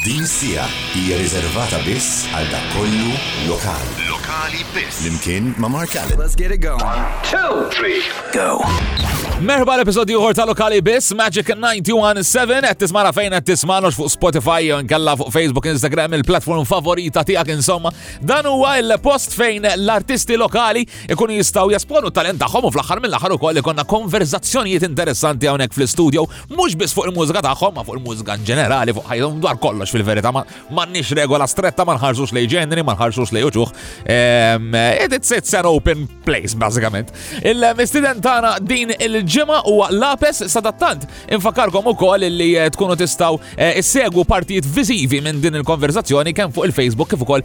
Din is-siegħa hija riservata biss għal dak kollu lokali. Lokali biss. Flimkien ma' Mark Allen. Let's get it going. One, two, three, go! Merħba l-episodju uħor ta' Lokali Biss, Magic 917, għed tismana fejn għed tismana fuq Spotify, nkella fuq Facebook, Instagram, il-platform favorita tijak insomma. Dan huwa il-post fejn l-artisti lokali ikun jistaw jasponu talent tagħhom u fl-aħħar mill-aħħar ukoll ikonna konverzazzjonijiet interessanti hawnhekk fl-studio mhux biss fuq il-mużika tagħhom, ma fuq il-mużika in ġenerali, fuq ħajhom dwar kollox fil-verità, m'għandniex regola stretta, ma nħarsux lej ġenri, ma nħarsux lej uċuħ. Ehm, it's, it's an open place, bażikament. Il-mistiden tagħna din il-ġimgħa huwa Lapes sadattant. Infakarkom ukoll li eh, tkunu tistgħu eh, issegwu partijiet viżivi minn din il-konverzazzjoni kemm fuq il-Facebook kif ukoll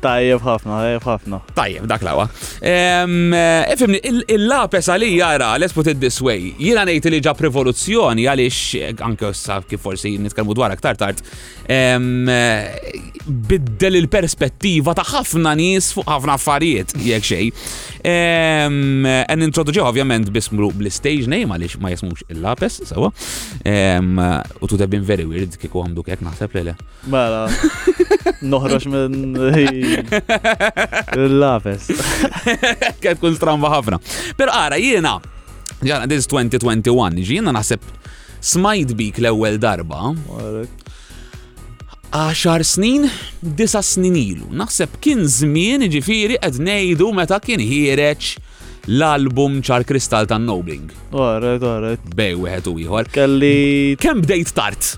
Tajjeb ħafna, tajjeb ħafna. Tajjeb, dak lawa. Efimni, eh, il-lapes għalli jara, let's put it this way, jina nejti li ġab rivoluzzjoni għalix, eh, anke ussa kif forsi nitkalmu dwar aktar tard, eh, biddel il-perspettiva ta' ħafna nis fuq ħafna affarijiet, jek xej. En introduċi ovvjament bismru bl-stage name għalix ma jismux il-lapes, sawa. U tu been very weird kiku għamdu kek naħseb lele. Mela, noħroġ minn l-lapes. Kien kun stramba ħafna. Per ara, jiena, ġana, this 2021, jiena naħseb smajt bik l-ewwel darba. 10 snin, 9 snin ilu. Naħseb kien żmien ġifiri qed ngħidu meta kien ħiereċ l-album ċar kristal tan Nobling. Alright, alright. Bej wieħed u ieħor. Kelli. Kemm bdejt tard?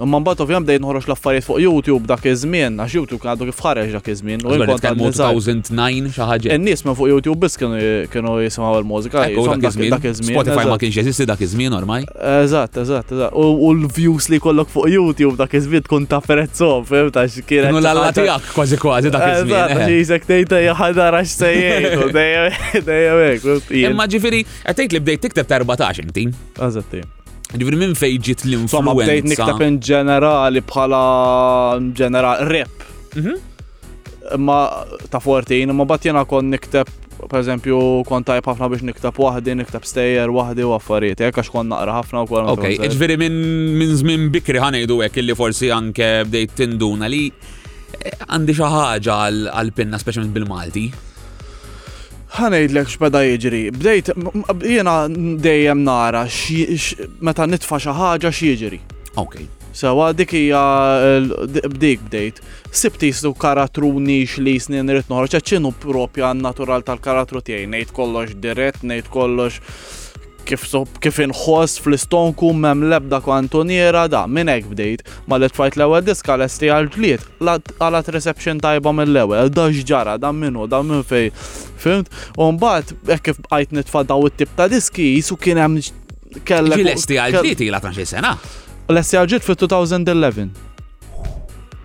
Imma mbagħad ovvjament bdejt noħroġ l-affarijiet fuq YouTube dak iż-żmien, għax YouTube kien għadu kif ħareġ dak iż-żmien. Allura nitkellmu 2009 xi ħaġa hekk. In-nies minn fuq YouTube biss kienu jisimgħu l-mużika. Ekku dak iż-żmien. Spotify ma kienx jeżisti dak iż-żmien ormai. Eżatt, eżatt, eżatt. U l-views li jkollok fuq YouTube dak iż-żmien tkun ta' prezzhom, fhimt għax kienet. Kienu l-alla tiegħek kważi kważi dak iż-żmien. Eżatt, għax jisek tgħid hija ħadara x'sejjejtu, dejjem hekk. Imma ġifieri, qed tgħid li bdejt tikteb ta' 14 inti. Eżatt, Ġifri minn fej ġit l-influenza. Ma bdejt niktab in ġenerali bħala ġeneral rep. Mhm. Ma ta' 14, ma bat jena kon niktab per eżempju, kont tajb ħafna biex niktab wahdi, niktab stejjer wahdi u affarijiet, jek għax kon naqra ħafna u kol. Ok, ġviri minn zmin bikri ħanejdu għek illi forsi anke bdejt tinduna li eh, għandi xaħġa għal-pinna, speċjalment bil-Malti. Ħa ngħidlek x'beda jiġri. Bdejt, jiena dejjem nara meta nitfa' xi ħaġa x'jiġri. Okej. Sewa, dik hija b'dik bdejt. Sibt jislu karattru nix li jisni nrid noħroġ, ċinu propja n-natural tal-karattru tiegħi, ngħid kollox dirett, ngħid kollox kif sop kif inħoss fl-istonku m'hemm l-ebda kantuniera da minn hekk bdejt ma li tfajt l-ewwel diska lesti għall-ġlied qalat reception tajba mill-ewwel da x'ġara da minnu da minn fejn fimt u mbagħad hekk kif bqajt nitfa' daw it-tip ta' diski jisu kien hemm kellek. Lesti għall-ġlied ilha ta' xi sena. Lesti għall-ġlied fit-2011.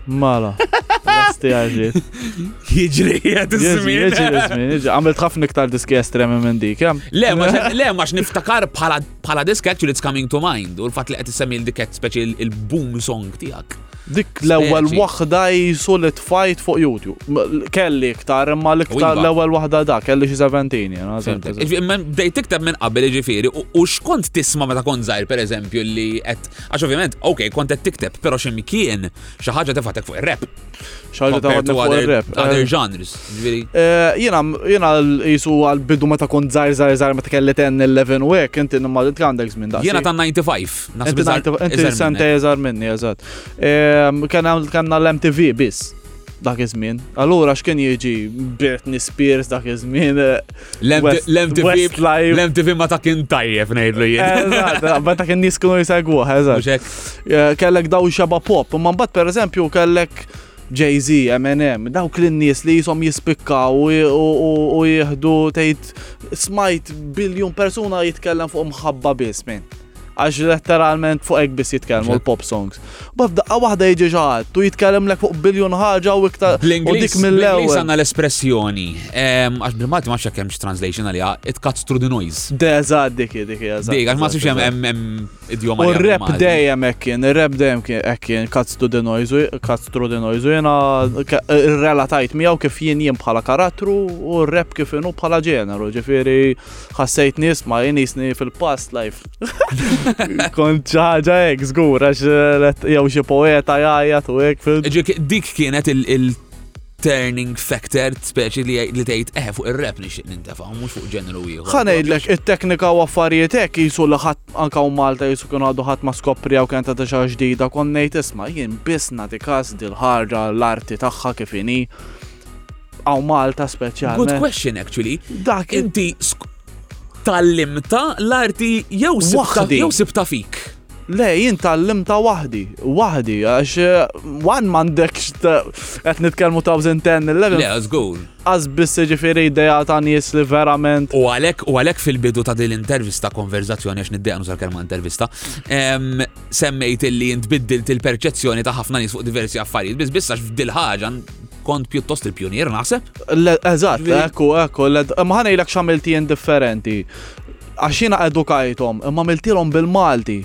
Mala. Rasti għagġiet. Jiġri, għed iż-żmien. Jiġri iż-żmien, jiġri. Għamilt ħafna iktar diski estremi minn dik, jem. Le, le, max niftakar bħala disk actually it's coming to mind. U l-fat li għed semmi l-diket speċi il-boom song tijak. Dik l-ewwel waħda jisu li tfajt fuq YouTube. Kelli iktar imma l-iktar l-ewwel waħda da, kelli xi 17 jena. Bdejt iktar minn qabel ġifieri u xkont tisma' meta kont żgħir pereżempju li qed Għax ovvjament, ok, kont qed tikteb, però x'imkien xi ħaġa tefatek fuq ir-rap. Xaġa ta' fuq ir-rap. Other eh. genres, ġifieri. Eh, jiena jiena jisu għal bidu meta kont żgħir żgħir żgħir meta kelli 10 11 u hekk inti nimma li għandek żmien daqs. Jiena ta' 95. Inti sente eżar minni, eżatt. Ehm, Kenna l-MTV biss dak iż-żmien. Allura x'kien jiġi Britney Spears dak iż-żmien eh, L-MTV ma ta' kien tajjeb ngħidlu jien. Eżatt, ma ta' kien nies kienu jsegwuh, eżatt. Eh, kellek daw xaba pop, ma mbagħad pereżempju kellek Jay-Z, Eminem, dawk l-nies li jisom jispikkaw u jieħdu tgħid smajt biljun persuna jitkellem fuq mħabba biss minn. għax letteralment fuq hekk biss jitkellmu l-pop songs. Ba f'daqqa waħda jiġi ġaħat u jitkellem lek fuq biljon ħaġa u iktar u dik mill-ewwel. għandna l-espressjoni ehm, għax bil-Malti ma xekkem translation għalija, it cuts through the noise. Deza dik dik eżatt. Dik għax ma sibx hemm hemm idjoma. U rap dejjem hekk kien, ir-rap dejjem kien hekk kien cuts through the noise, cuts through the noise u jiena relatajt miegħu kif jien jien bħala karattru u r-rap kif inhu bħala ġeneru, ġifieri ħassejt nisma' jinisni fil-past life. Kont ċaġa ek, zgur, għax eh, jew xie poeta jgħajja tu ek. Dik kienet il-turning factor speċi li tgħid eħe eh, fuq ir-rap nixtieq nintefa' mhux fuq ġeneru ieħor. Ħanejdlek it-teknika u affarijiet hekk jisu li ħadd anke u Malta jisu kienu għadu ħadd ma skopri jew kien ta' xi ġdida konnejt isma' jien biss nagħti każ dil-ħarġa l-arti tagħha kif inhi Għaw Malta speċjalment. Good question actually. Dak inti tal-limta l-arti jew sibta fik. Le, jien tal-limta wahdi, wahdi, għax eh, wan mandekx għet nitkelmu ta' 2011. Le, għazgur. Għazbis ġifiri ideja ta' nis li verament. U għalek, u għalek fil-bidu ta' din l-intervista, konverzazzjoni, għax niddeqnu nużar kelma intervista, semmejt li jint biddilt il-perċezzjoni ta' ħafna nis fuq diversi affarijiet, biz bis għax f'dil ħagġa Kont pjuttost il-pjunier naħseb? Eżatt, ekku, ekku, ma ħanejlek x'għamilt jien differenti. Għax jiena edukajthom, imma miltilhom bil-Malti.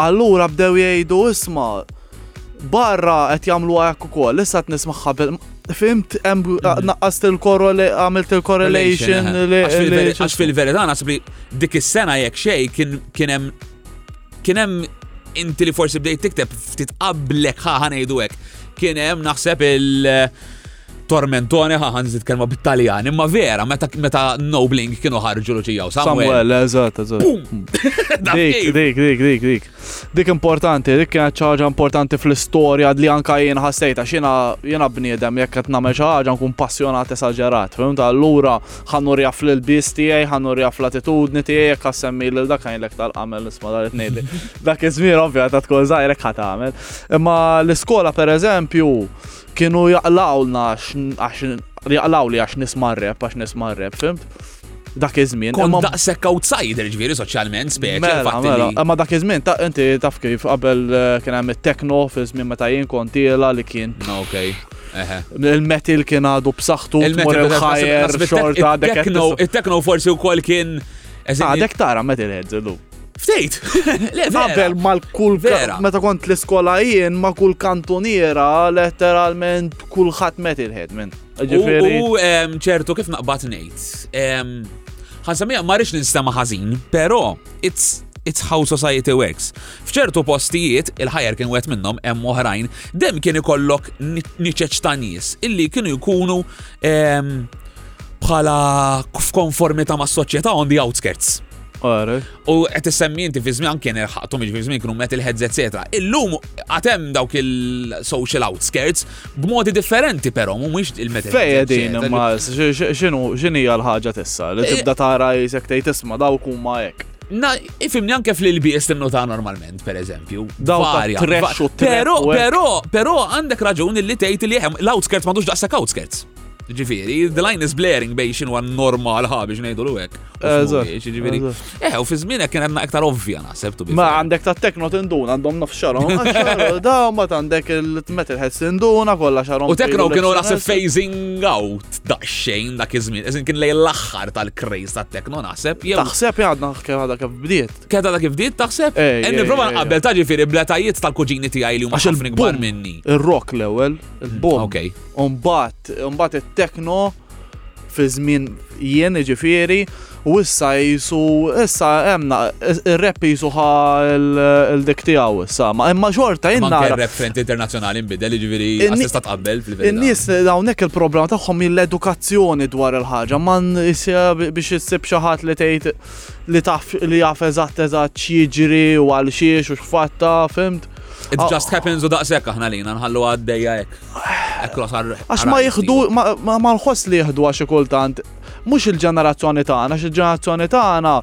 Allura bdew jgħidu isma' barra qed jagħmlu hekk ukoll, issa qed nismaħħa bil Fimt, mhm. naqqast il-korrele, għamilt il-correlation. Għax fil-verità nasib li dik is-sena jekk xej kien hemm Kien hemm inti li forsi bdejt tikteb ftit qablek ħa ħanejdu hekk. Kien hemm naħseb il- eh, Tormentone ħa ħanżid kelma bit-Taljan, imma vera meta meta Nobling kienu ħarġu Luċija u Samuel. Samuel, eżatt, eżatt. Bum! Dik, dik, dik, dik, dik. Dik importanti, dik kienet xi ħaġa importanti fl-istorja li anka jien ħassejta x'jiena jiena bniedem jekk qed nagħmel xi ħaġa nkun passjonat esaġerat, fim ta' allura Ħa nurija fl-ilbies tiegħi, ħa nurija fl-attitudni tiegħi jekk ħassemmi lil dak għajnlek tal-qamel nisma' dar ngħidli. Dak iż-żmien ovvja ta' tkun żgħirek ħa tagħmel. Imma l-iskola pereżempju kienu jaqlawlna għax jaqlaw li għax nisma' rep, għax nisma' rep, fimt? dak iż-żmien. Kon daqshekk outsider ġifieri soċjalment speċi. Mela, mela. Imma dak iż-żmien ta' inti taf kif qabel eh, kien hemm it-tekno fi żmien meta jien kontiela li kien. Okej. Il-metal kien għadu b'saħħtu, tmur il-higher xorta għadek. Il-techno, il-techno forsi wkoll kien. Għadek tara metal heads illum. Ftejt! Qabel mal kull vera. Meta kont l-iskola jien ma kull kantuniera letteralment kulħadd metalhead minn. U ċertu kif naqbad ngħid. Ħasamija ma rix ninstema ħażin, però it's it's how society works. F'ċertu postijiet, il-Ħajar kien wieħed minnhom, hemm oħrajn, dem kien ikollok niċeċ ta' nies illi kienu jkunu ehm, bħala f'konformità mas-soċjetà on the outskirts. U qed issemmi inti fi żmien kien irħaqtu mhix fi żmien kienu met il-heads etc. Illum għatem dawk il-social outskirts b'modi differenti però mhumiex il-metal. Fejja din imma x'inhu x'inhi l-ħaġa tissa li eh, tibda tara jisek tgħid isma' dawk huma hekk. Na, ifimni anke fl-ilbies tinnota normalment, per eżempju. Varja. Pero, pero, pero, għandek raġun li tgħid li hemm l-outskirts m'għandux daqshekk outskirts. Ġifiri, the line is blaring bej xinu għan normal ħa biex nejdu l-għek. Ġifiri, eħe, u fi zminek kien għanna iktar ovvja naħseb tu Ma għandek ta' tekno tindun għandhom naf xarom. Da, ma għandek il-tmet il-ħess tinduna kolla xarom. U tekno kienu naħseb phasing out. daqsxejn dak iż-żmien. Eżin kien lejn l-aħħar tal-krejs tat-tekno naħseb. Taħseb għadna kien għadha kif bdiet. Kien għadha kif bdiet taħseb? Qed nipprova nqabbel ta' ġifieri bletajiet tal-kuġini tiegħi li huma ħafna kbar minni. Ir-rock l-ewwel, il-bom. Okej. Umbat, umbat it-tekno fi żmien jien ġifieri. U issa qisu, issa hemm ir-rap qisu ħa l-dik tiegħu issa, ma imma xorta jien nara. Ir-rap trend internazzjonali nbidel, jiġifieri tista' tqabbel fil-verità. In-nies hawnhekk il-problema tagħhom hi l-edukazzjoni dwar il-ħaġa, ma biex issib xi ħadd li tgħid li taf li jaf eżatt eżatt x'jiġri u għal xiex u x'fatta, fimt? It ah. just happens u daqshekk aħna lina nħallu għaddejja hekk. Għax ma jieħdu, ma nħoss li jieħdu għax kultant Mhux il-ġenerazzjoni tagħna, għax il-ġenerazzjoni tagħna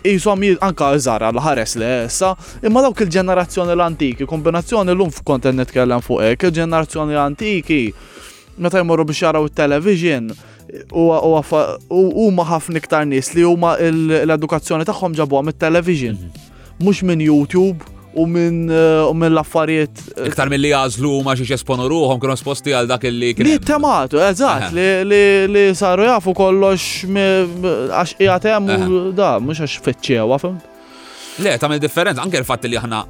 qishom anke żgħar għal ħares li issa, imma dawk il-ġenerazzjoni l-antiki, kombinazzjoni llum f'kont qed nitkellem fuq hekk, il-ġenerazzjoni antiki meta jmorru biex jaraw it-television, huma ħafna iktar nies li huma l-edukazzjoni tagħhom ġabuha mit-television. Mhm. mhux minn YouTube u minn u minn l-affarijiet. Iktar mill-li jazlu ma xiex esponu ruħom kienu sposti għal dak li kien. Li tematu, eżat, li saru jafu kollox għax jgħatem u da, mux għax fetċewa, fim. Le, tamil differenza, anke l-fat li aħna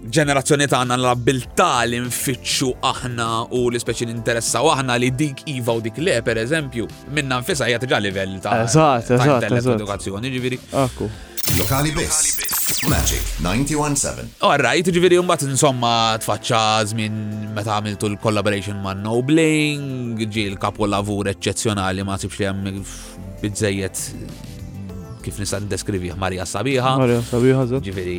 ġenerazzjoni tagħna l-abilta li nfittxu aħna u li speċi ninteressaw aħna li dik iva u dik le, per eżempju, minna nfisa hija tiġa livell ta' eżatt, eżatt, eżatt. Edukazzjoni, ġifieri. Akku. Lokali biss. Magic 917. All right, ġifieri mbagħad insomma tfaċċa żmien meta għamiltu l-collaboration ma' Nobling, ġi l-kapolavur eċċezzjonali ma sibx li hemm biżejjed kif nista' ndeskrivih Marija Sabiħa. Marija Sabiħa, ġifieri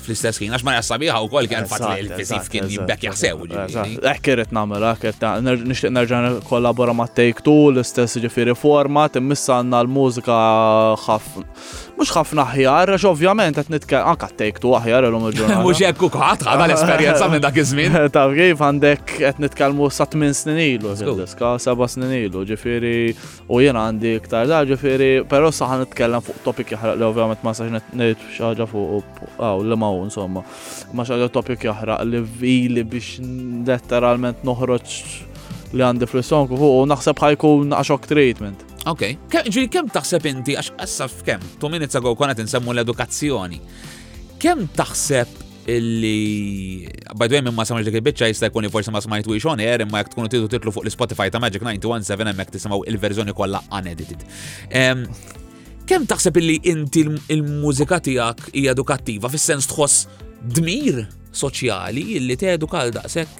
fl-istess ħin, għax Marja Sabiħa u koll kien fatt li l-fizif kien jibbek jaħsew. Ekk irrit namel, ekk nishtiq nerġa kollabora ma' Take Two, l-istess ġifiri format, immissa għanna l-mużika ħafna. Mux ħafna ħjar, għax ovvjament għet nitke, anka Take Two ħjar l-lum il-ġurnata. Mux jekk u kħat, għada l-esperienza minn dak iż-żmien. Taf kif għandek għet nitkelmu sa' 8 snin ilu, diska, 7 snin ilu, ġifiri u jien għandi iktar da ġifiri, pero saħan nitkellem fuq topik jahraq li ovvjament ma saħan nejt xaġa fuq għaw li ma' insomma. Ma xaġa topik jahraq li vili biex letteralment noħroċ li għandi fl-istonku fuq u naħseb ħajkun għaxok treatment. Ok, ġi kem taħseb inti, għax għassaf kem, tu minutes ago konet insemmu l-edukazzjoni. Kem taħseb illi by the way minn ma samġ dik il-bicċa jista' jkun forsi ma smajtu on air imma jekk tkunu tidu titlu fuq l-Spotify ta' Magic 917 hemmhekk tisimgħu il-verżjoni kollha unedited. Kemm taħseb illi inti l-mużika tiegħek hija edukattiva fis-sens tħoss dmir soċjali illi teduka għal daqshekk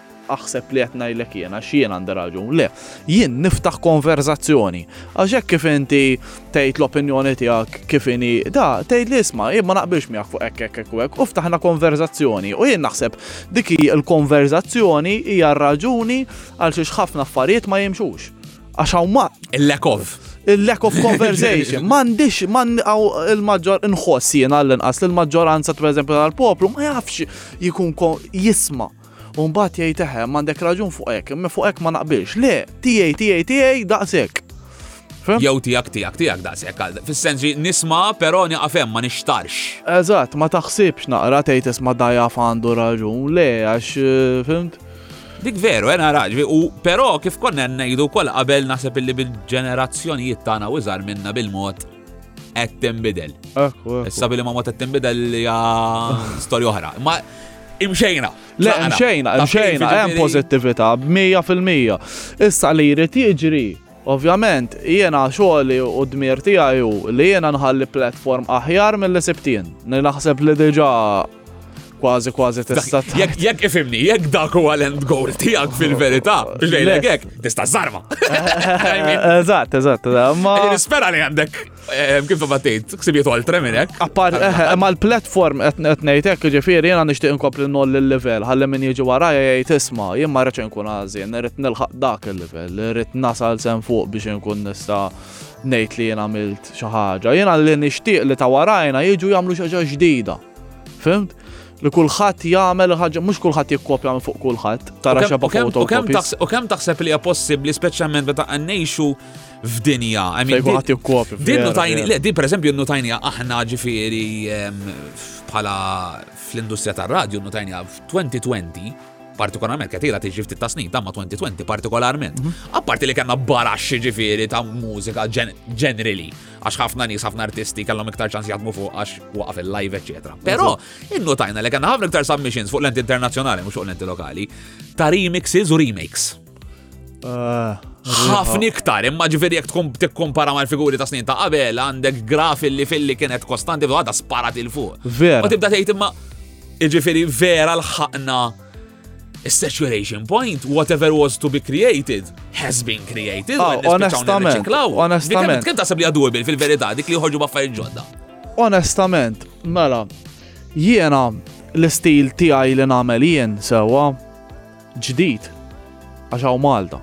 Aħseb li qed ngħidlek jien għax jien għandi raġun. Le, jien niftaħ konverżazzjoni. Għax hekk kif inti tgħid l-opinjoni tiegħek kif inhi, da tgħid li isma' jien ma naqbilx miegħek fuq hekk hekk hekk u ftaħna konverżazzjoni. U jien naħseb dik il-konverżazzjoni hija raġuni għal xiex ħafna affarijiet ma jimxux. Għax hawn ma. Il-lack of. Il-lack of conversation. M'għandix għaw il-maġġor nħoss jiena l-inqas li l-maġġoranza pereżempju tal-poplu ma jafx jikun jisma' U mbagħad jgħid eħe, m'għandek raġun fuq hekk, imma fuq hekk ma naqbilx. Le, tiegħi, tiegħi, tiegħi daqshekk. Jew tiegħek tiegħek tiegħek daqshekk. Fis-sens li nisma' però nieqaf hemm ma nixtarx. Eżatt, ma taħsibx naqra tgħid isma' dajaf għandu raġun, le għax eh, fimt. Dik veru, għena eh, raġvi, u pero kif konna nejdu kol qabel nasib illi bil-ġenerazzjonijiet tagħna u iżar minna bil-mod Qed tinbidel. Issa billi ma mod qed tinbidel hija storja oħra. Ma imxejna. Le, imxejna, imxejna, hemm pożittività b'mija fil-mija. Issa li jrid jiġri Ovvjament, jiena xogħli u dmir tiegħi li jiena nħalli platform aħjar mill-li sibtien. Naħseb li diġà kważi kważi tista' Jekk jekk ifimni, jekk dak huwa l-end goal tiegħek fil-verità, biex ngħidlek hekk, tista' żarma. Eżatt, eżatt, ma. Nispera li għandek eh, kif ma tgħid, ksibiet oltre minn hekk. Appar eh, eh, ma l-platform qed ngħid hekk, ġifieri jiena nixtieq inkompli nol il-livell, ħalli min jiġi warajja jgħid isma' jien ma rridx inkun għażin, irrid nilħaq dak il-livell, irrid nasal sen fuq biex inkun nista' ngħid li jien għamilt xi ħaġa. Jiena li nixtieq li ta' warajna jiġu jagħmlu xi ġdida. Fimt? Li kulħadd jagħmel ħaġa, mhux kulħadd jikkopja minn fuq kulħadd, tara xeba foto. U kemm taħseb li hija possibbli speċjalment meta ngħixu f'dinja. Kulħadd jikkopja. Din nutajni, le, din pereżempju nutajni aħna ġifieri bħala fl-industrija tar-radju nutajni f'2020 partikolarment, katira tiġi ftit ta' snin, tamma 2020 partikolarment. Mhm. Apparti li kena baraxxi ġifiri ta' mużika ġenerali. għax ħafna nies ħafna artisti kellhom iktar ċans jaħdmu fuq għax waqaf il-live, eċetera. Però innotajna li kellna ħafna iktar submissions fuq l-enti internazzjonali mhux fuq l-enti lokali ta' remixes u remakes. Ah, ħafna iktar, imma ġifieri jekk tkun tikkompara mal-figuri ta' snin ta' qabel għandek graf li filli kienet kostanti u għadha sparat il fuq. Vera. U tibda tgħid imma ġifieri vera l-ħaqna Is-saturation point, whatever was to be created, has been created. Ah, onestament, onestament. Kem tasab li għadu fil-verità dik li joħorġu b'affarijiet ġodda. Onestament, mela, jiena l-istil tiegħi li nagħmel jien sewwa ġdid għax hawn Malta.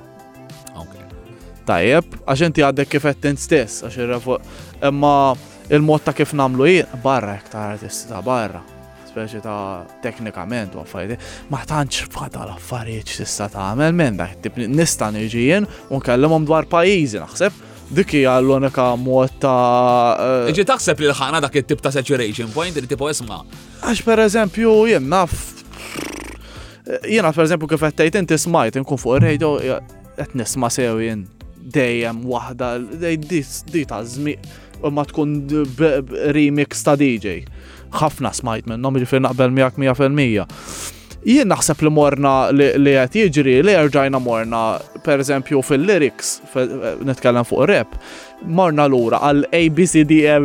Tajjeb, għax inti għaddek kif qed int stess, għax imma il-mod ta' kif nagħmlu jien barra hekk ta' artisti ta' barra. speċi ta' teknikament u affarijiet, ma tantx fada l-affarijiet tista' tagħmel minn dak tip nista' niġijien u nkellimhom dwar pajjiżi naħseb. Dik hija l-unika mod ta' eh, Ġi taħseb li l-ħana dak it-tip ta' saturation point li tipo isma'. Għax per eżempju jien naf jiena per eżempju kif qed tgħid inti smajt inkun fuq ir-radio qed nisma' sew jien dejjem waħda di ta' żmien u ma tkun remix ta' DJ. ħafna smajt minnhom ġifier naqbel miegħek 100%. Jien naħseb li morna li qed jiġri li erġajna morna pereżempju fil-lyrics nitkellem fuq rap, morna lura għal ABCD e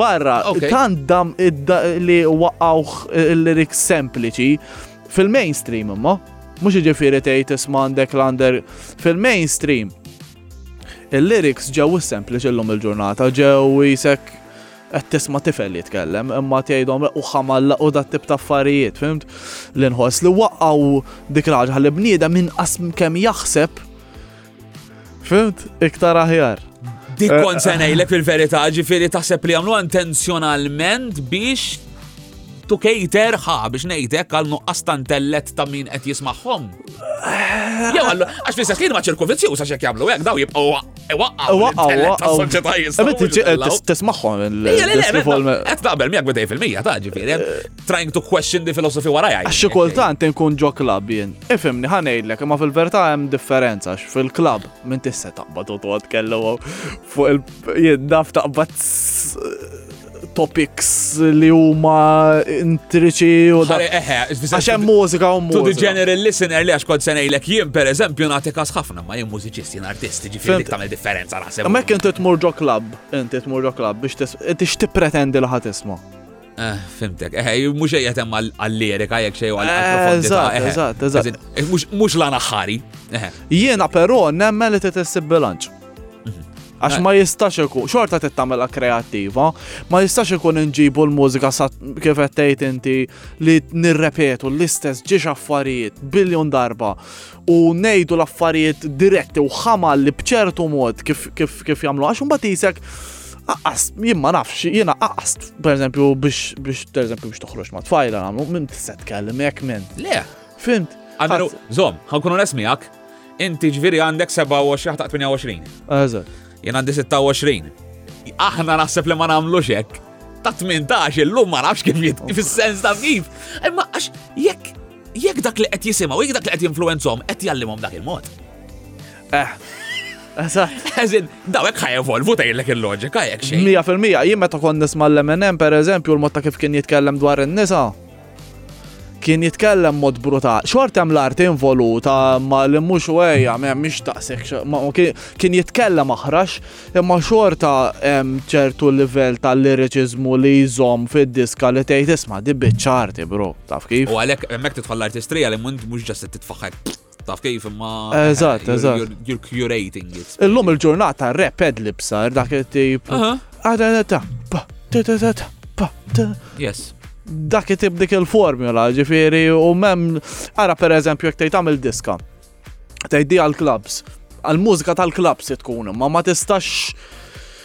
barra tant dam li waqgħu il-lyrics sempliċi fil-mainstream imma. Mhux jiġifieri tgħid isma' għandek l-under fil-mainstream Il-lyrics ġew is-sempliċi llum il-ġurnata, ġew jisek qed tisma' tifel li jitkellem, imma tgħidhom u ħamalla u dat tip ta' affarijiet, fimt? Li nħoss li waqgħu dik raġa li bniedem inqas kemm jaħseb, fimt? Iktar aħjar. Dik eh, kont se eh. ngħidlek fil-verità, ġifieri taħseb li jagħmlu intenzjonalment biex To cater, ħa, biex ngħidek għal nuqqas ta' intellet ta' min qed jismagħhom. Jew għallu, għax fl-istess ħin ma' ċirku vizzjuż għax jekk jagħmlu hekk daw jibqgħu waqqgħu l-intellet tas-soċjetà jistgħu. Tismagħhom il-rivolme. Qed taqbel miegħek bidej fil-mija ta' ġifieri. Eh. Trying to question the philosophy warajja. Għax xi kultant inkun ġo klab jien. Ifimni ħanejdlek imma fil-verità hemm differenza għax fil-klab minn tista' taqbad u tgħod kellu fuq il-jien daf taqbad topics li huma intriċi u da. Eħe, għax hemm mużika u mużika. To the general listener li għax kont se ngħidlek jien pereżempju nagħti każ ħafna ma jien mużiċisti artisti ġifieri dik tagħmel differenza naħseb. Hemmhekk inti tmur ġo klabb, inti tmur ġo klabb biex inti x'tippretendi li ħadd isma'. Eh, fimtek, eh, eh, mux ejet hemm għall-lirika jek xej għall-profondità. Eżatt, eżatt. Mux la naħħari. Jiena però nemmen li titessib bilanċ. Għax ma jistax ikun, xorta tittamela kreativa, ma jistax ikun nġibu l-mużika sa kif tgħid inti li nirrepetu l-istess ġiex affarijiet biljon darba u nejdu l-affarijiet diretti u ħamal li bċertu mod kif, kif, kif jamlu għax un batisek Aqqas, jien ma nafx, jiena aqqas, per eżempju, biex, biex, per eżempju, biex toħroġ ma tfajla għamlu, minn t-set kellim, jek minn. Le. Fint. Għamilu, zom, ħankunu nesmijak, Inti ġviri għandek 27 ħtaq 28. Eżatt. Jien għandi 26. Aħna naħseb li ma nagħmlux hekk. Ta' 18 illum ma nafx kif jitki fis-sens ta' kif. Imma għax jekk jekk dak li qed jisimgħu, jekk dak li qed jinfluenzhom qed jallimhom dak il-mod. Eh. Eżin, dawek ħaj evolvu ta' jillek il-loġika, jek xie. Mija fil-mija, jien meta kon nisma l-MNM, per eżempju, l-mod ta' kif kien jitkellem dwar in-nisa, kien jitkellem mod brutal. Xort hemm l-art involuta ma li mhux wejja m'hemmx taqsek kien jitkellem aħrax imma xorta hemm ċertu livell tal-liriċiżmu li jżomm fid-diska li tgħid isma' di biċċarti bro, taf kif? U għalhekk hemmhekk titfa' l-artistrija li mhux ġast titfaħħek Taf kif imma. Eżatt, eżatt. You're curating it. Illum il-ġurnata rap ed libsar dak it-tip. Yes. Dak it-tip dik il-formula, ġifieri u mem ara per eżempju jekk tgħid tagħmel diska. Tgħid għal-klabs. Għal-mużika tal-klabs tkun, ma ma tistax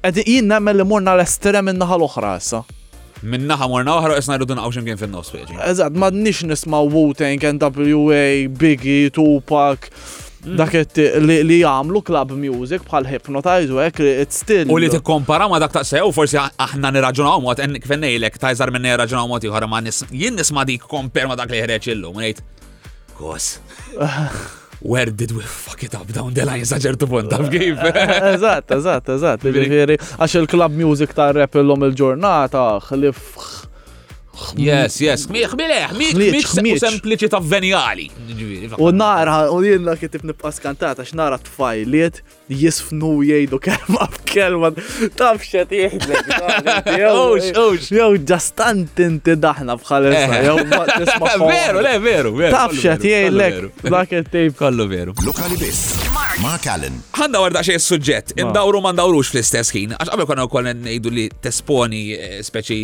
Qegħdin, jien nemmen li morna l-estrem in-naħa l-oħra issa. Minn naħa morna oħra qisna rridu naqgħu x'imkien fin-nofs feġi. Eżatt, m'għadniex nismgħu Wu-Tang, NWA, Biggie, Tupac. Mm. dak li jagħmlu club music bħal hypnotize u hekk it still. U li tikkompara ma dak taqsew forsi aħna nirraġunaw mod kif ngħidlek tajżar minn nirraġunaw mod ieħor ma jien nisma' dik komper ma dak li ħreġ illum ngħid. Kos. where did we fuck it up down the line sa ċertu punt taf kif. Eżatt, eżatt, eżatt. Ġifieri għax il-club music ta' rap illum il-ġurnata ħlif Yes, yes, miħ, miħ, miħ, miħ, sempliċi ta' venjali. U nara, u jien kitib nibqa skantata, x'nara tfajliet jisfnu jgħidu kelma b'kelma. Taf xed jgħidlek. Ux, ux. Jew ġastant inti daħna bħalissa. Eh. Jew ma tisma' Veru, le, veru, veru. Taf xed jgħidlek. Dak il-tejp. Kollu veru. Lokali biss. Mark Allen. Għanna warda xej suġġett. Indawru ma ndawrux fl-istess ħin. Għax qabel konna wkoll ngħidu li tesponi eh, speċi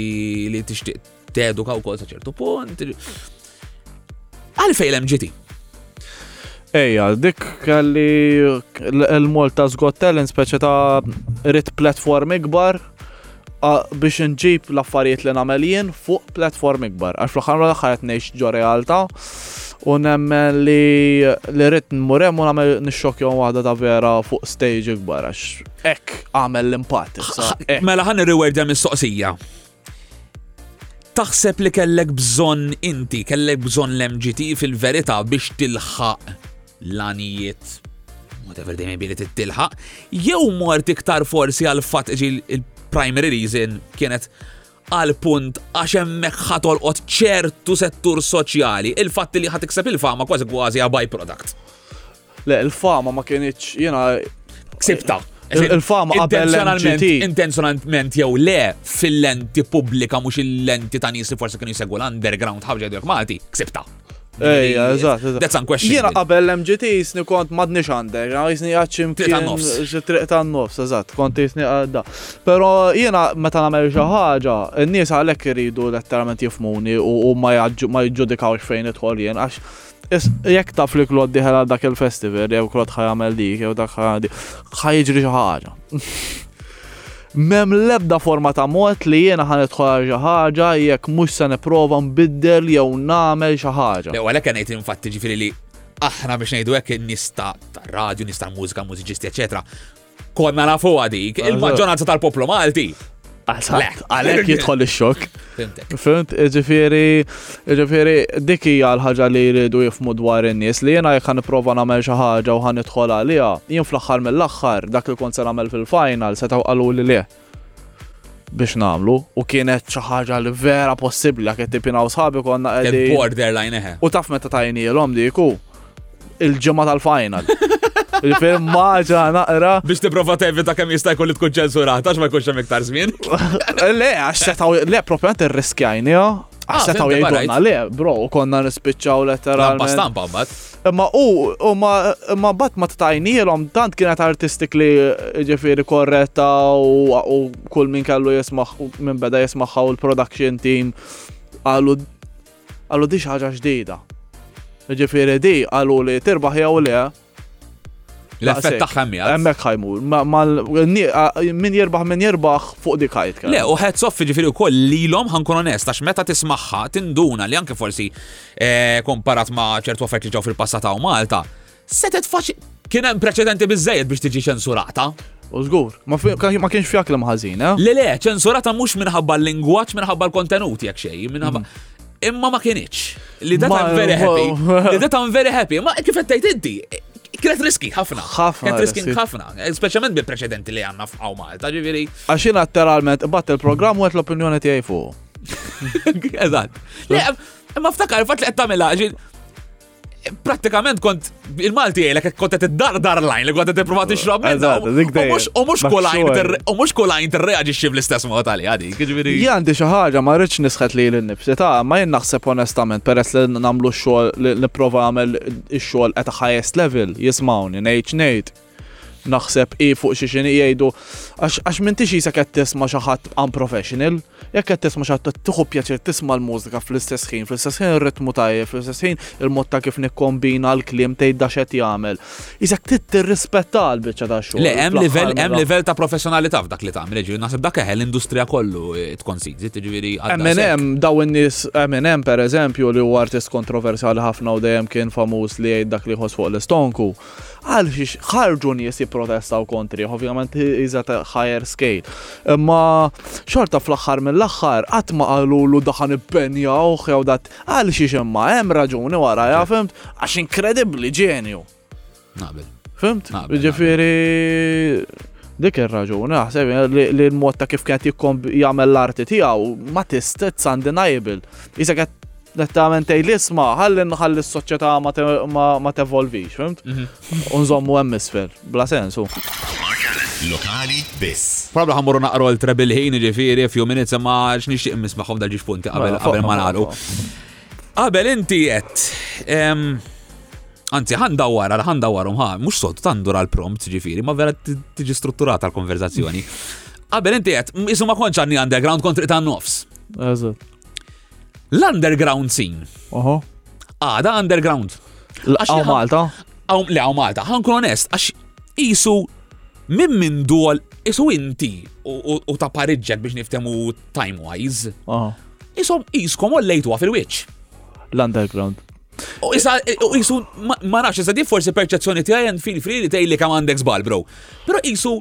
li tixtieq teduka u kol saċertu punt. Għalfej l-MGT? Ejja, dik kelli l-Malta's Got Talent speċa ta' rit platform ikbar biex nġib l-affarijiet li namel jien fuq platform ikbar. Għax fl-ħan l-ħar jtnejx ġo realta u nemmen li li rrit n-murem u namel nxokjon wahda ta' vera fuq stage ikbar. Għax ek għamel l-impatt. Mela ħan rewardja mis-soqsija. Taħseb li kellek bżonn inti, kellek bżonn l-MGT fil-verità biex tilħaq l-anijiet whatever dejjem bini tittilħaq, jew mort iktar forsi għal fatt ġi il-primary reason kienet għal punt għax hemmhekk ħatolqot ċertu settur soċjali, il-fatt li ħatikseb il-fama kważi kważi byproduct. Le, il-fama ma kienieċ, jena. Ksibta. Il-fama qabel Intenzjonalment jew le fil-lenti pubblika mhux il-lenti ta' nies li forsi kienu jsegwu l-underground ħabġa dwar Malti, ksibta. Ejja, eżatt. That's unquestionable. Jiena qabel l-MGT jisni kont madnix għandek, jisni għadċim triq ta' nofs. Triq ta' nofs, eżatt, kont jisni għadda. Pero jiena meta nagħmel xi ħaġa, n-nies għalhekk iridu letteralment jifmuni u ma jġudikawx fejn idħol jien għax Jekk taf li klod diħel għal dak il-festival, jew klod ħajamel dik, jew dak ħajamel dik, ħajġri ħaġa. Mem lebda forma ta' mod li jiena ħan idħol xi ħaġa jekk mhux se nipprova nbiddel jew nagħmel xi ħaġa. Lew għalhekk qed ngħid infatti ġifieri li aħna biex ngħidu hekk nista' tar-radju, nista' mużika, mużiċisti, eċetera. Konna nafuha dik, il-maġġoranza tal-poplu Malti. Għalek jitħol il-xok. Fimt, ġifiri, ġifiri, dik hija l-ħaġa li jridu jifmu dwar in-nies li jiena jekk nipprova nagħmel xi ħaġa u ħan nidħol għaliha, jien fl-aħħar mill-aħħar dak li kont se nagħmel fil-final setgħu qalu li le. biex namlu u kienet xi ħaġa li vera possibbli għak tipina u sħabi konna qegħdin. Borderline eħe. U taf meta tajnielhom diku il-ġimgħa tal-final. Il-film maġa naqra. Biex tipprova tevita kemm jista' jkun li tkun ċensurata għax ma jkunx hemm iktar żmien. Le, għax setgħu le propjament irriskjajni, għax ah, setgħu jgħidulna le, bro, konna nispiċċaw letteralment. Stampa stampa mbagħad. Imma u, imma, imma bat ma ttajnilhom, tant kienet artistik li ġifiri korretta u kull min kellu jismaħ, minn beda jismaħħa u l-production team għallu għallu di ħaġa ġdida. Ġifiri di għallu li tirbaħ jew le. L-effett taħħa mija. Emmek ħajmur. Min jirbaħ min jirbaħ fuq dik ħajt. Le, u ħed soffi ġifiri u koll li l-om ħankun onest, għax meta tismaħħa tinduna li anke forsi eh, komparat ma' ċertu affert li ġew fil-passat hawn Malta, setet faċi kien hemm preċedenti biżejjed biex tiġi ċensurata. U żgur, ma kienx fjak l ħażin, eh? Le le, ċensurata mhux minħabba l-lingwaġġ, minħabba l-kontenuti jekk xejn, minħabba. Mm imma ma kienieċ. Li da tan very happy. Li da tan very happy. Ma kif għettajt inti, kienet riski ħafna. ħafna. Kienet riski ħafna. Speċjalment bil preċedenti li għanna f'għaw Malta, ġiviri. Għaxin għatteralment, bat il-programm u għet l-opinjoni tiegħi fuq. Eżatt. Imma ftakar fatt li qed tagħmilha pratikament kont il-Malti jgħilek kont qed dar lajn li kont qed tipprova tixrob minna. U mhux kolajn u mhux kolajn tirreaġixxi bl-istess mod għali għadi. Jiġifieri- Jien għandi xi ħaġa ma rridx nisħet li l-nifsi ta' ma jien naħseb onestament peress li nagħmlu x-xogħol li nipprova nagħmel ix-xogħol at a highest level jismawni ngħid ngħid naħseb i fuq xi xini jgħidu għax m'intix jisa qed tisma' xi ħadd unprofessional, jekk qed tisma' xi ħadd tieħu pjaċir tisma' l-mużika fl-istess ħin, fl-istess ħin ir-ritmu tajjeb, fl-istess ħin il-mod ta' kif nikkombina l-kliem tgħidha x'qed jagħmel. Isek trid tirrispetta l-biċċa ta' xogħol. Le hemm livell hemm livell ta' professjonalità f'dak li tagħmel, ġifieri naħseb dak eħel l-industrija kollu eh, tkun siġi, ġifieri Hemm hemm daw in-nies hemm hemm pereżempju li huwa artist kontroversjali ħafna u dejjem kien famuż li jgħid dak li jħoss fuq l-istonku. Għal xiex ħarġu nies jipprotestaw kontrih, ovvjament is at a higher scale. Imma xorta fl-aħħar mill-aħħar qatt ma qalulu daħan ippenjaw jew dat għal xiex imma hemm raġuni wara ja fimt għax inkredibbli ġenju. Naqbel. Fimt? Ġifieri dik ir-raġuni naħseb li l-mod ta' kif kienet jagħmel l-arti tiegħu ma tista' it's undeniable. Isa Nettament tgħid li isma' ħalli nħalli s-soċjetà ma tevolvix, fimt? U nżommu hemm isfel, bla sensu. Lokali biss. Probla ħammurru naqru l-trebil ħin ġifiri f'ju minit ma x'nixtieq nismagħhom dal-ġiex punti qabel qabel ma nagħlqu. Qabel inti qed Anzi, ħanda wara, ħanda wara, mħa, mux sot, tandur għal-prompt ġifiri, ma vera tiġi strutturata l-konverzazzjoni. Qabel inti għet, jisu ma konċ għanni underground kontri ta' nofs. Eżat. L-underground scene. Oho. Għada underground. Għaw Malta? Għaw, le, għaw Malta. Għankun onest, għax jisu minn minn dol, jisu inti u ta' paridġek biex niftemu time-wise. Jisom, jiskom u lejtu fil-witch. L-underground. U jisa, u jisu, ma nafx, jisa di forsi perċezzjoni tiegħi fil fri li tgħid li kemm għandek żball, bro. Però jisu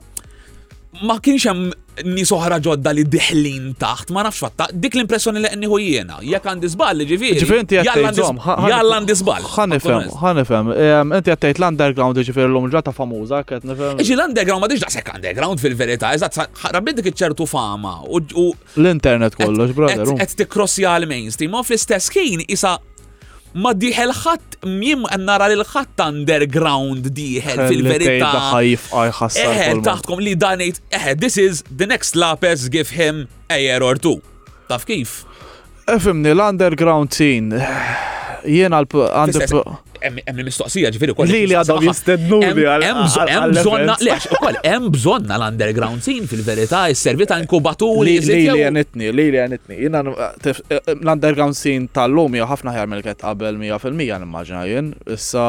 ma kienx hemm nies oħra ġodda li diħlin taħt, ma nafx fatta, dik l-impressjoni li qniħu jiena, jekk għandi żball li ġifieri. Ġifieri inti jalla għandi żball. Ħan ifhem, ħan ifhem. Inti qed tgħid l-underground ġifieri l-lum ġrata famuża qed nifhem. Ġi l-underground ma diġ daqshekk underground fil-verità, eżatt rabbi dik iċ-ċertu fama u l-internet kollox, brother. Qed tikrossja l-mainstream, u fl-istess ħin isa Ma diħel ħadd mjiem nara lil ħadd underground diħel fil-verità. Eħel taħtkom li dan ngħid eħe this is the next lapes give him a year or two. Taf kif? Efimni l-underground scene jiena għandu hemm mistoqsija ġifieri ukoll. Li li għadhom jistednuni għal. Hemm bżonna li għax ukoll hemm bżonna l-underground scene fil-verità is-servi ta' inkubaturi. Li li għanitni, li li għanitni. Jiena l-underground scene tal-lum hija ħafna ħjar mill kienet qabel 100% nimmaġina jien. Issa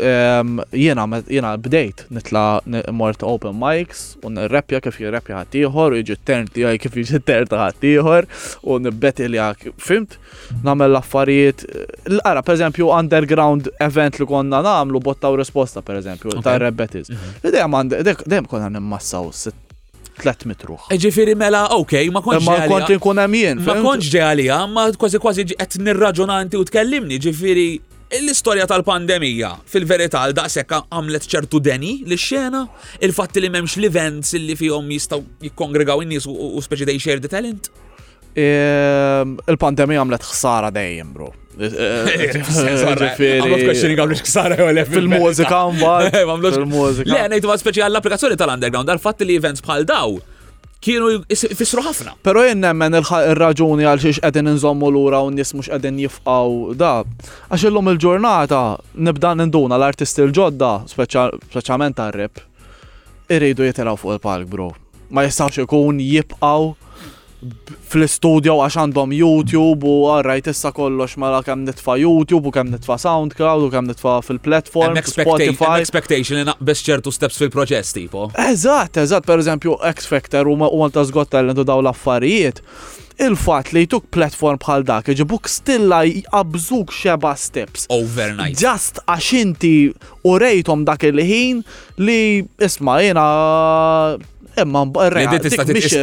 ehm, jiena jiena bdejt nitla' mort open mics u nirreppja kif jirreppja ħaddieħor u jiġi t-turn tiegħi kif jiġi t-turn ta' ħaddieħor u nibbeti li fimt nagħmel l-affarijiet. Ara, pereżempju, underground event li konna nagħmlu botta u risposta pereżempju ta' rebbetis. Mhm. Dejjem dejjem konna nimmassaw tlet mitruħ. E ġifiri mela, ok, ma konċ. Ma kont nkun hemm jien. Ma konċ ġealija, ma kważi kważi qed nirraġunanti u tkellimni, ġifiri l-istorja tal-pandemija fil-verità għal daqshekk għamlet ċertu deni li xena il-fatt li m'hemmx l-events li fihom jistgħu jikkongregaw in-nies u speċi dej xerdi talent. Il-pandemija għamlet ħsara dejjem, bro. Fil-mużika mbagħad. Fil-mużika. Le, ngħidu ma speċjal l-applikazzjoni tal-underground għal fatt li events bħal daw kienu jfissru ħafna. Pero jien nemmen il-raġuni għal xiex qegħdin inżommu lura u nies mhux qegħdin jifqgħu da. Għax illum il-ġurnata nibda ninduna l-artisti l-ġodda, speċjalment tar-rip, iridu jitiraw fuq il-palk, bro. Ma jistawx ikun jibqgħu fl-istudio għax għandhom YouTube u għarrajt issa kollox mara kemm nitfa YouTube u kemm nitfa SoundCloud u kemm nitfa fil-platform. Spotify. expectation li naqbess ċertu steps fil-proċess tipo. Eżatt, eżatt, per eżempju X Factor u Malta Zgot Talent u daw l-affarijiet. Il-fat li jtuk platform bħal dak, ġibuk stilla jqabżuk xeba steps. Overnight. Just għax inti u rejtom dak il-ħin li isma jena Imma r-realtà tista' tiqis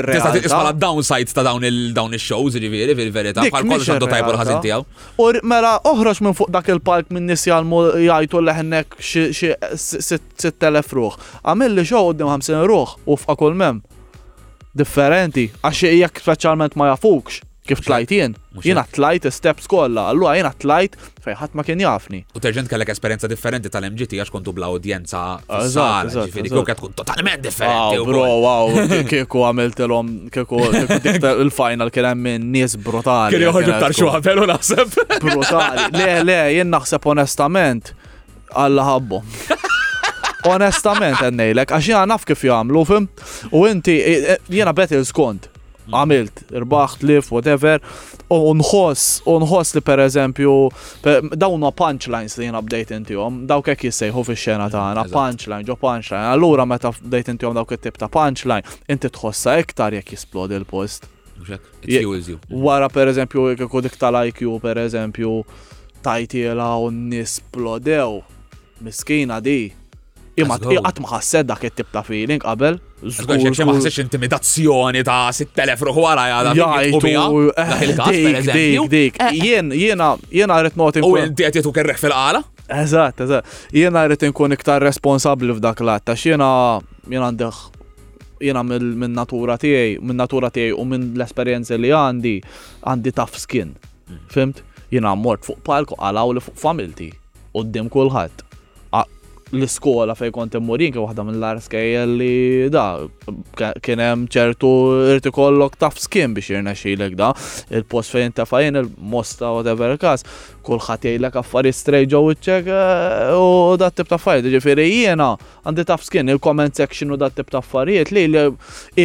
bħala downside ta' dawn il-dawn ix-shows ġifieri fil-verità bħal kollox għandu tajbu l-ħażin tiegħu. U mela oħroġ minn fuq dak il-palk minn nies jgħalmu jgħajtu leħnek xi 6000 ruħ. Għamil li show qudiem 50 ruħ u f'qa kull mem. Differenti, għax jekk speċjalment ma jafukx. Kif tlajt jien? Jiena tlajt steps kollha, allura jiena tlajt fejn ħadd ma kien jafni. U terġent kellek esperjenza differenti tal-MGT għax kontu bla udjenza fis-sala, ġifieri kieku tkun totalment differenti. Bro, wow, kieku għamiltilhom kieku il-final kien hemm minn nies brutali. Kien joħorġu aktar xwaħbel u naħseb. Brutali. Le, le, jien naħseb onestament għalla ħabbu. Onestament għennejlek, għax jena naf kif jgħamlu, fim? U inti, jena beti l-skont. għamilt, irbaħ, tlif, whatever, u nħoss, u nħoss li per eżempju, dawn ma punchlines li jena bdejt intijom, dawk hekk jissejħu fi xena ta' għana, punchline, ġo punchline, allura meta bdejt intijom dawk it-tip ta' punchline, inti tħossa iktar jekk jisplodi l-post. Wara per eżempju, jekk dik tal-IQ per eżempju, tajtiela u nisplodew, miskina di, Imma qatt ma ħasset dak it-tip ta' feeling qabel. Żgur xi ma ħassitx intimidazzjoni ta' 6000 ruħ wara jara dik Jien jiena jiena rrid noti. U inti qed jitu kerreħ fil-qala? Eżatt, eżatt. Jiena rrid inkun iktar responsabbli f'dak l-att għax jiena jiena għandih jiena minn natura tiegħi, minn natura tiegħi u minn l-esperjenzi li għandi għandi taf skin. Mm. Fimt? Jiena mort fuq palku għalaw li fuq familti. quddiem kulħadd. L-iskola fejn kont immur jien kien waħda mill-agħar skejjel li da kien hemm ċertu irid ikollok taf skin biex jirnexxilek da. Il-post fejn tefa' jien il-mosta whatever każ, kulħadd jgħidlek affarijiet straight ġew iċċek eh, u dat tip ta' affarijiet. Ġifieri jiena għandi taf skin il-comment section u dat tip ta' affarijiet li li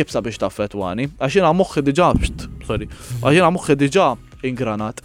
ibsa biex taffetwani. Għax jiena moħħi diġà, sorry, għax jiena moħħi diġà ingranat.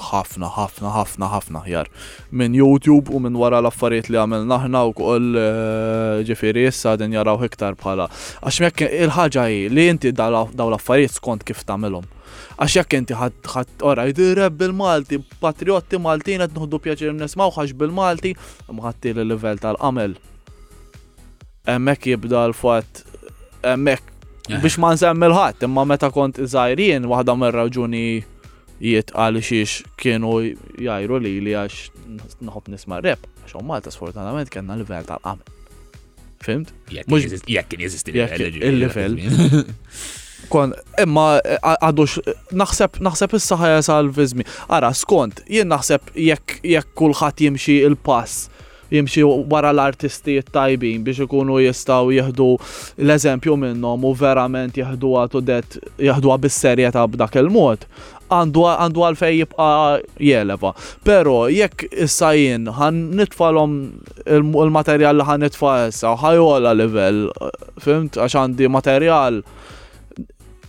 ħafna ħafna ħafna ħafna ħjar minn YouTube u minn wara l-affarijiet li għamilna aħna wkoll eh, ġifieri issa għadin jaraw iktar bħala. Għax jekk il-ħaġa hi li inti daw l-affarijiet skont kif tagħmilhom. Għax jekk inti ħadd ora jdireb bil-Malti, patriotti Maltin qed noħdu pjaċir nismaw ħax bil-Malti, mħatti l-livell tal-qamel. Hemmhekk jibda l-fatt hemmhekk biex ma nsemmi l-ħadd, imma meta kont iżgħirien waħda mir-raġuni Jiet qalu xiex kienu jajru li li għax nħob nisma rap, għax għom Malta sfortunatament kena l-level tal-qam. Fimt? Jek kien jeżisti il-level. Kon, imma eh, għadux, naħseb, naħseb issa ħajja sal-vizmi. Ara, skont, jien naħseb jekk jekk kulħadd jimxi il-pass jimxi wara l-artisti t-tajbin biex ikunu jistgħu jieħdu l-eżempju minnhom u verament jeħduha to that jeħduha bis-serjetà b'dak il-mod, għandu għandu għalfejn jibqa' jeleva. Però jekk issa jien ħa nitfalhom il-materjal li ħa nitfa' issa ħa jogħla livell, fhimt, għax għandi materjal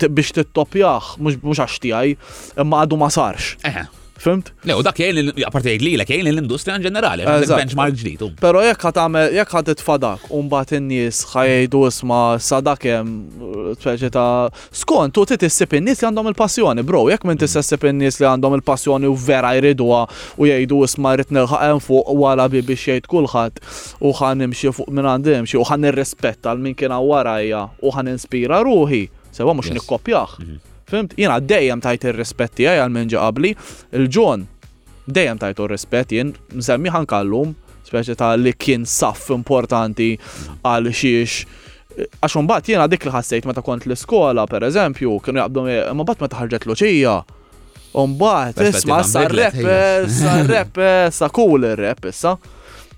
biex tittopjah, mhux għax tiegħi, imma għadu ma sarx. Eh. Fimt? Le, u dak jgħin, apparti jgħid li l jgħin l-industrija in ġenerali, benchmark ġdid. Pero jekk ħat għamel, jekk ħat itfadak, unbat in-nies ħajdu isma sadakem, speċi ta' skont, u titissib in-nies li għandhom il-passjoni, bro, jekk minn tissessib in-nies li għandhom il-passjoni u vera jriduha u jgħidu isma rrit nilħaqem fuq wara bi biex jgħid kulħadd. u ħa nimxi fuq min għandu jimxi u ħa nirrispetta l min kien hawn warajja u ħa ninspira ruħi, sewwa mhux nikkopjah. Mhm. Fimt? Jiena dejjem tajt ir-rispett tiegħi għal min ġie qabli, il-Ġon dejjem tajtu r-rispett jien msemmi ħankallum, speċi ta' li kien saff importanti għal xiex għax mbagħad jiena dik li ħassejt meta kont l-iskola pereżempju kienu jaqbdu ma bat meta ħarġet Luċija Umbat, isma, sa rapper, sa rapper, sa cool il-rap issa.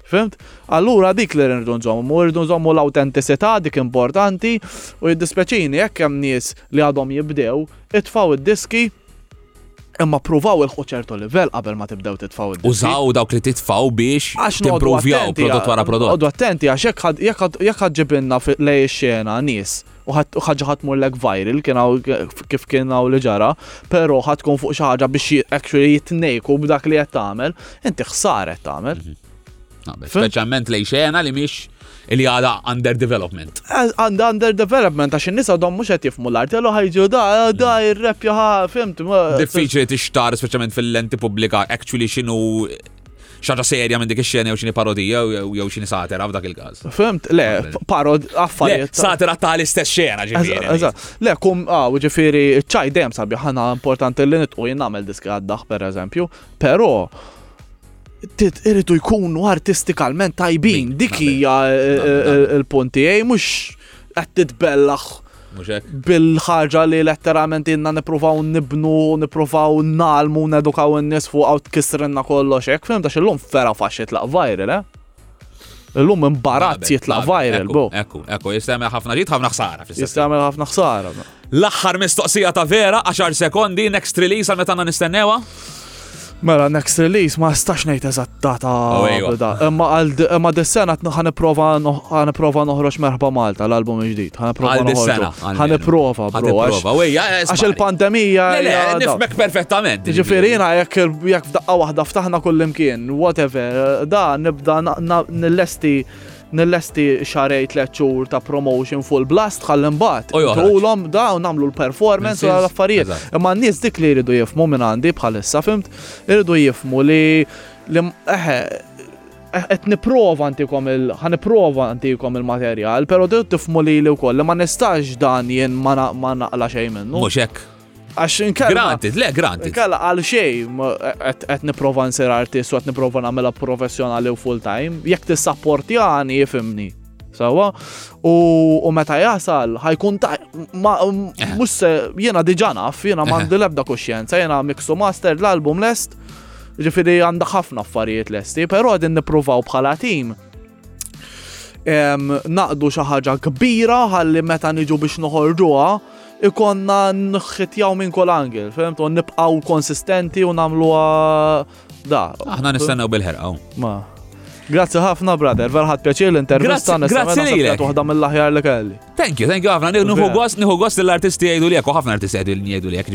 Fimt? Allura dik li rridu nżommu, rridu nżommu l-autenticità dik importanti u jiddispeċini jekk hemm nies li għadhom jibdew, itfaw id-diski imma provaw il ċertu livell qabel ma tibdew titfaw id Użaw dawk li titfaw biex timprovjaw prodott wara prodott. Għoddu attenti għax jekk ħadġibinna lej xena nies u ħadd ħaġa ħadd tmurlek viral kien hawn kif kien hawn li ġara, però ħadd tkun fuq xi ħaġa biex actually jitnejku b'dak li qed tagħmel, inti ħsar qed tagħmel. Mhm. Speċjalment lejn xena li mhix li għada under development. Għanda under development, għax nisa dom mux għet jifmu l-art, jellu ħajġu da, da, il-rep jaha, fimt. Diffiċli t-ixtar, specialment fil-lenti publika, actually xinu xaġa serja minn dik ix-xena jew xini parodija jew xini satira f'dak il-każ. Fimt, le, parod affarijiet. Satira ta' l-istess xena ġifieri. Le, kum għaw ah, ġifieri ċaj dejjem sabi ħana importanti li nitqu jien nagħmel diski għaddaħ pereżempju, però irridu jkunu artistikalment tajbin, dik hija eh, eh, eh, il-punti, mhux qed titbellaħ mhux hekk? Bil-ħaġa li letteralment inna nippruvaw nibnu, nippruvaw nalmu, nedukaw in-nies fuq għaw tkissrinna kollox hekk, fim ta' illum vera fax jitlaq viral, eh? Illum imbarazz jitlaq viral, bo. Ekku, ekku, jistemel ħafna ġid, ħafna ħsara. Jistemel ħafna ħsara. L-aħħar mistoqsija ta' vera, 10 sekondi, next release għal meta nistennewa? Mela, next release, ma stax nejt eżatt data oh, bida. Imma dis-sena ħan prova noħroġ merħba Malta l-album ġdid. Ħan prova noħroġ. Ħan prova, bro. Għax il-pandemija. Nifmek perfettament. Ġifieri jiena jekk f'daqqa waħda ftaħna kullimkien, whatever, da nibda nillesti Nillesti xahrejn tliet xhur ta' promotion full blast ħalli mbagħad ntuhulhom da u nagħmlu l-performance u l-affarijiet. Imma n-nies dik li jridu jifhmu minn għandi bħalissa fhimt, iridu jifhmu li eħe qed nipprova ntikom il ħa nipprova ntikom il-materjal, però trid tifhmu lili wkoll li ma nistax dan jien ma naqla xejn minnu. Mhux hekk. Għax inkella. Granted, le, granted. Inkella għal xej, għet niprofa nsir artist u għet niprofa namela professjonali u full time, jek t-sapporti għani jifimni. Sawa, u meta jasal, ħajkun ta' eh. mux se, jena diġa naf, jena eh. mandi lebda kuxjenza, jena mixu master l-album lest, ġifiri għanda ħafna affarijiet lesti, pero għadin niprofaw bħala tim naqdu xi ħaġa kbira ħalli meta niġu biex noħorġuha ikonna nħitjaw minn kol angel, fehmt, u nibqaw konsistenti u namluha da. Aħna nistennew bil-ħerqaw. Ma. Grazzi ħafna, brother, verħat pjaċir l-intervista. Grazzi li. Waħda mill-aħjar li kelli. Thank you, thank you ħafna. Niħu gost, niħu gost l-artisti jgħidu li jekk, ħafna artisti jgħidu li jgħidu li jekk,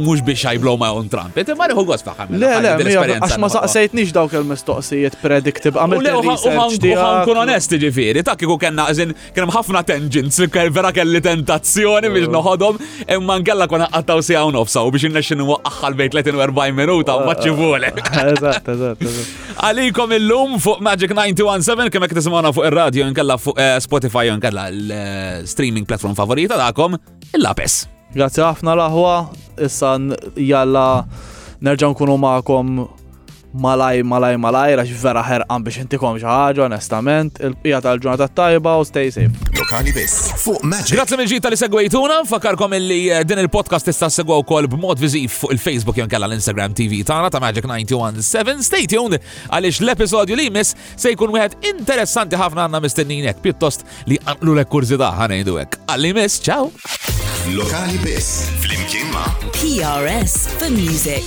mux biex I blow my own trumpet, imma niħu gost faħħam. Le, le, għax ma saqsejtnix dawk il-mistoqsijiet predictive, għamil li għan kun onesti ġifiri, ta' kiku kena għazin, kena ħafna tangents, vera kelli tentazzjoni biex noħodom, imma nkella kun għattaw si għaw nofsa u biex n-nexxin waqqaxħal bejt 30 minuta u maċċivule. Eżatt, eżatt, eżatt. Għalikom illum fuq Magic 917 kemm hekk tisimgħuna fuq ir-radju nkella fuq eh, Spotify nkella l-streaming platform favorita tagħkom il-lapes. Grazzi ħafna l-aħwa, issa jalla nerġa' nkunu magħkom malaj, malaj, malaj, għax vera ħerqan biex intikom xaħġa, onestament, il-pija tal-ġurnata tajba u stay safe. Lokali bis, fuq Magic. Grazie mil ġita li segwejtuna, fakarkom illi eh, din il-podcast tista' segwa wkoll b'mod viżiv fuq il-Facebook jew kella l-Instagram TV tagħna ta' Magic 91.7. Stay tuned għaliex l-episodju li jmiss se jkun wieħed interessanti ħafna għandna mistenninek pjuttost li għanqlu l kurżità ħanejdu hekk. Għalli miss, ciao! Lokali biss, flimkien ma' PRS for Music.